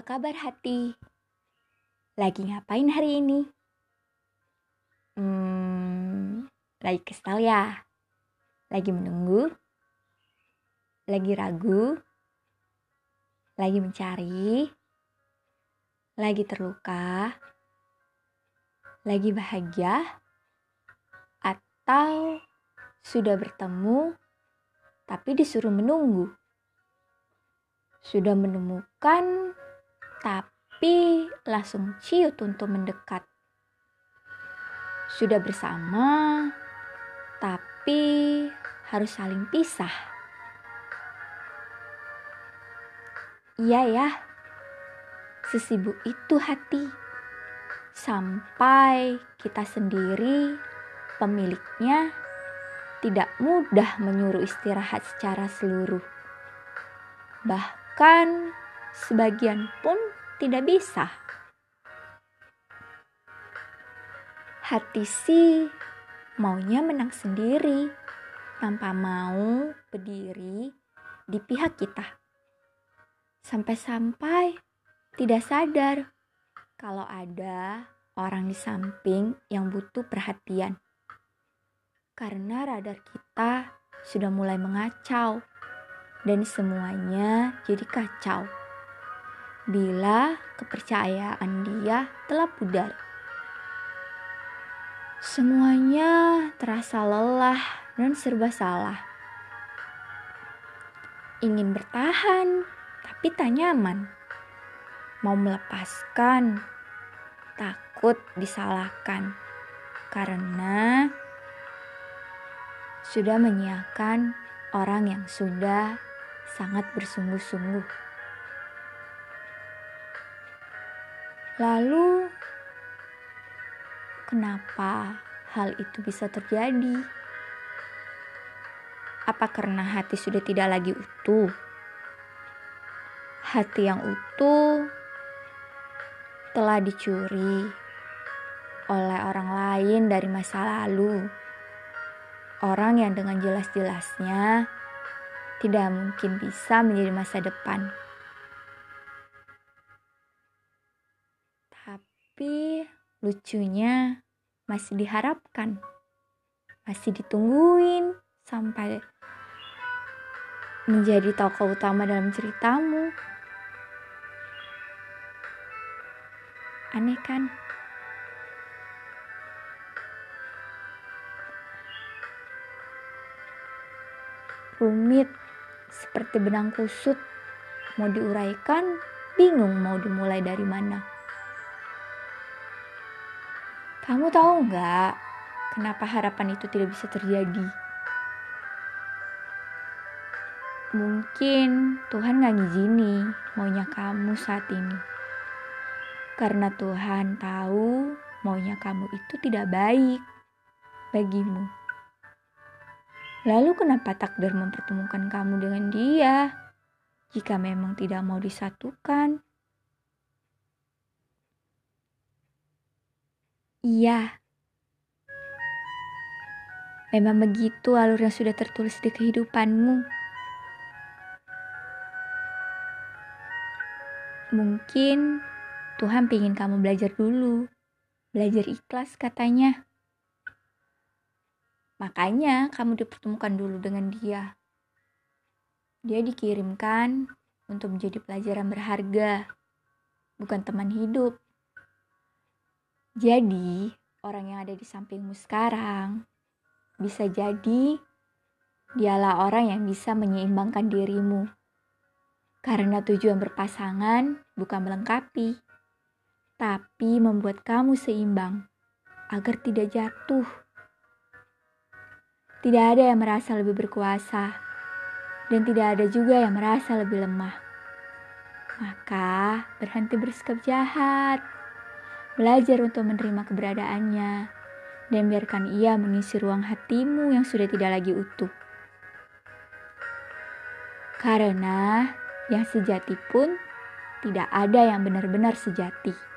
kabar hati? Lagi ngapain hari ini? Hmm, lagi kesal ya? Lagi menunggu? Lagi ragu? Lagi mencari? Lagi terluka? Lagi bahagia? Atau sudah bertemu tapi disuruh menunggu? Sudah menemukan tapi langsung ciut untuk mendekat. Sudah bersama, tapi harus saling pisah. Iya ya, sesibuk itu hati. Sampai kita sendiri, pemiliknya, tidak mudah menyuruh istirahat secara seluruh. Bahkan sebagian pun tidak bisa. Hati si maunya menang sendiri tanpa mau berdiri di pihak kita. Sampai-sampai tidak sadar kalau ada orang di samping yang butuh perhatian. Karena radar kita sudah mulai mengacau dan semuanya jadi kacau bila kepercayaan dia telah pudar. Semuanya terasa lelah dan serba salah. Ingin bertahan, tapi tak nyaman. Mau melepaskan, takut disalahkan karena sudah menyiapkan orang yang sudah sangat bersungguh-sungguh. Lalu, kenapa hal itu bisa terjadi? Apa karena hati sudah tidak lagi utuh? Hati yang utuh telah dicuri oleh orang lain dari masa lalu. Orang yang dengan jelas-jelasnya tidak mungkin bisa menjadi masa depan. Tapi lucunya masih diharapkan. Masih ditungguin sampai menjadi tokoh utama dalam ceritamu. Aneh kan? Rumit seperti benang kusut. Mau diuraikan, bingung mau dimulai dari mana. Kamu tahu nggak kenapa harapan itu tidak bisa terjadi? Mungkin Tuhan nggak ngizini maunya kamu saat ini. Karena Tuhan tahu maunya kamu itu tidak baik bagimu. Lalu kenapa takdir mempertemukan kamu dengan dia jika memang tidak mau disatukan? Iya. Memang begitu alur yang sudah tertulis di kehidupanmu. Mungkin Tuhan ingin kamu belajar dulu. Belajar ikhlas katanya. Makanya kamu dipertemukan dulu dengan dia. Dia dikirimkan untuk menjadi pelajaran berharga, bukan teman hidup. Jadi, orang yang ada di sampingmu sekarang bisa jadi dialah orang yang bisa menyeimbangkan dirimu. Karena tujuan berpasangan bukan melengkapi, tapi membuat kamu seimbang agar tidak jatuh. Tidak ada yang merasa lebih berkuasa, dan tidak ada juga yang merasa lebih lemah. Maka berhenti bersikap jahat belajar untuk menerima keberadaannya, dan biarkan ia mengisi ruang hatimu yang sudah tidak lagi utuh. Karena yang sejati pun tidak ada yang benar-benar sejati.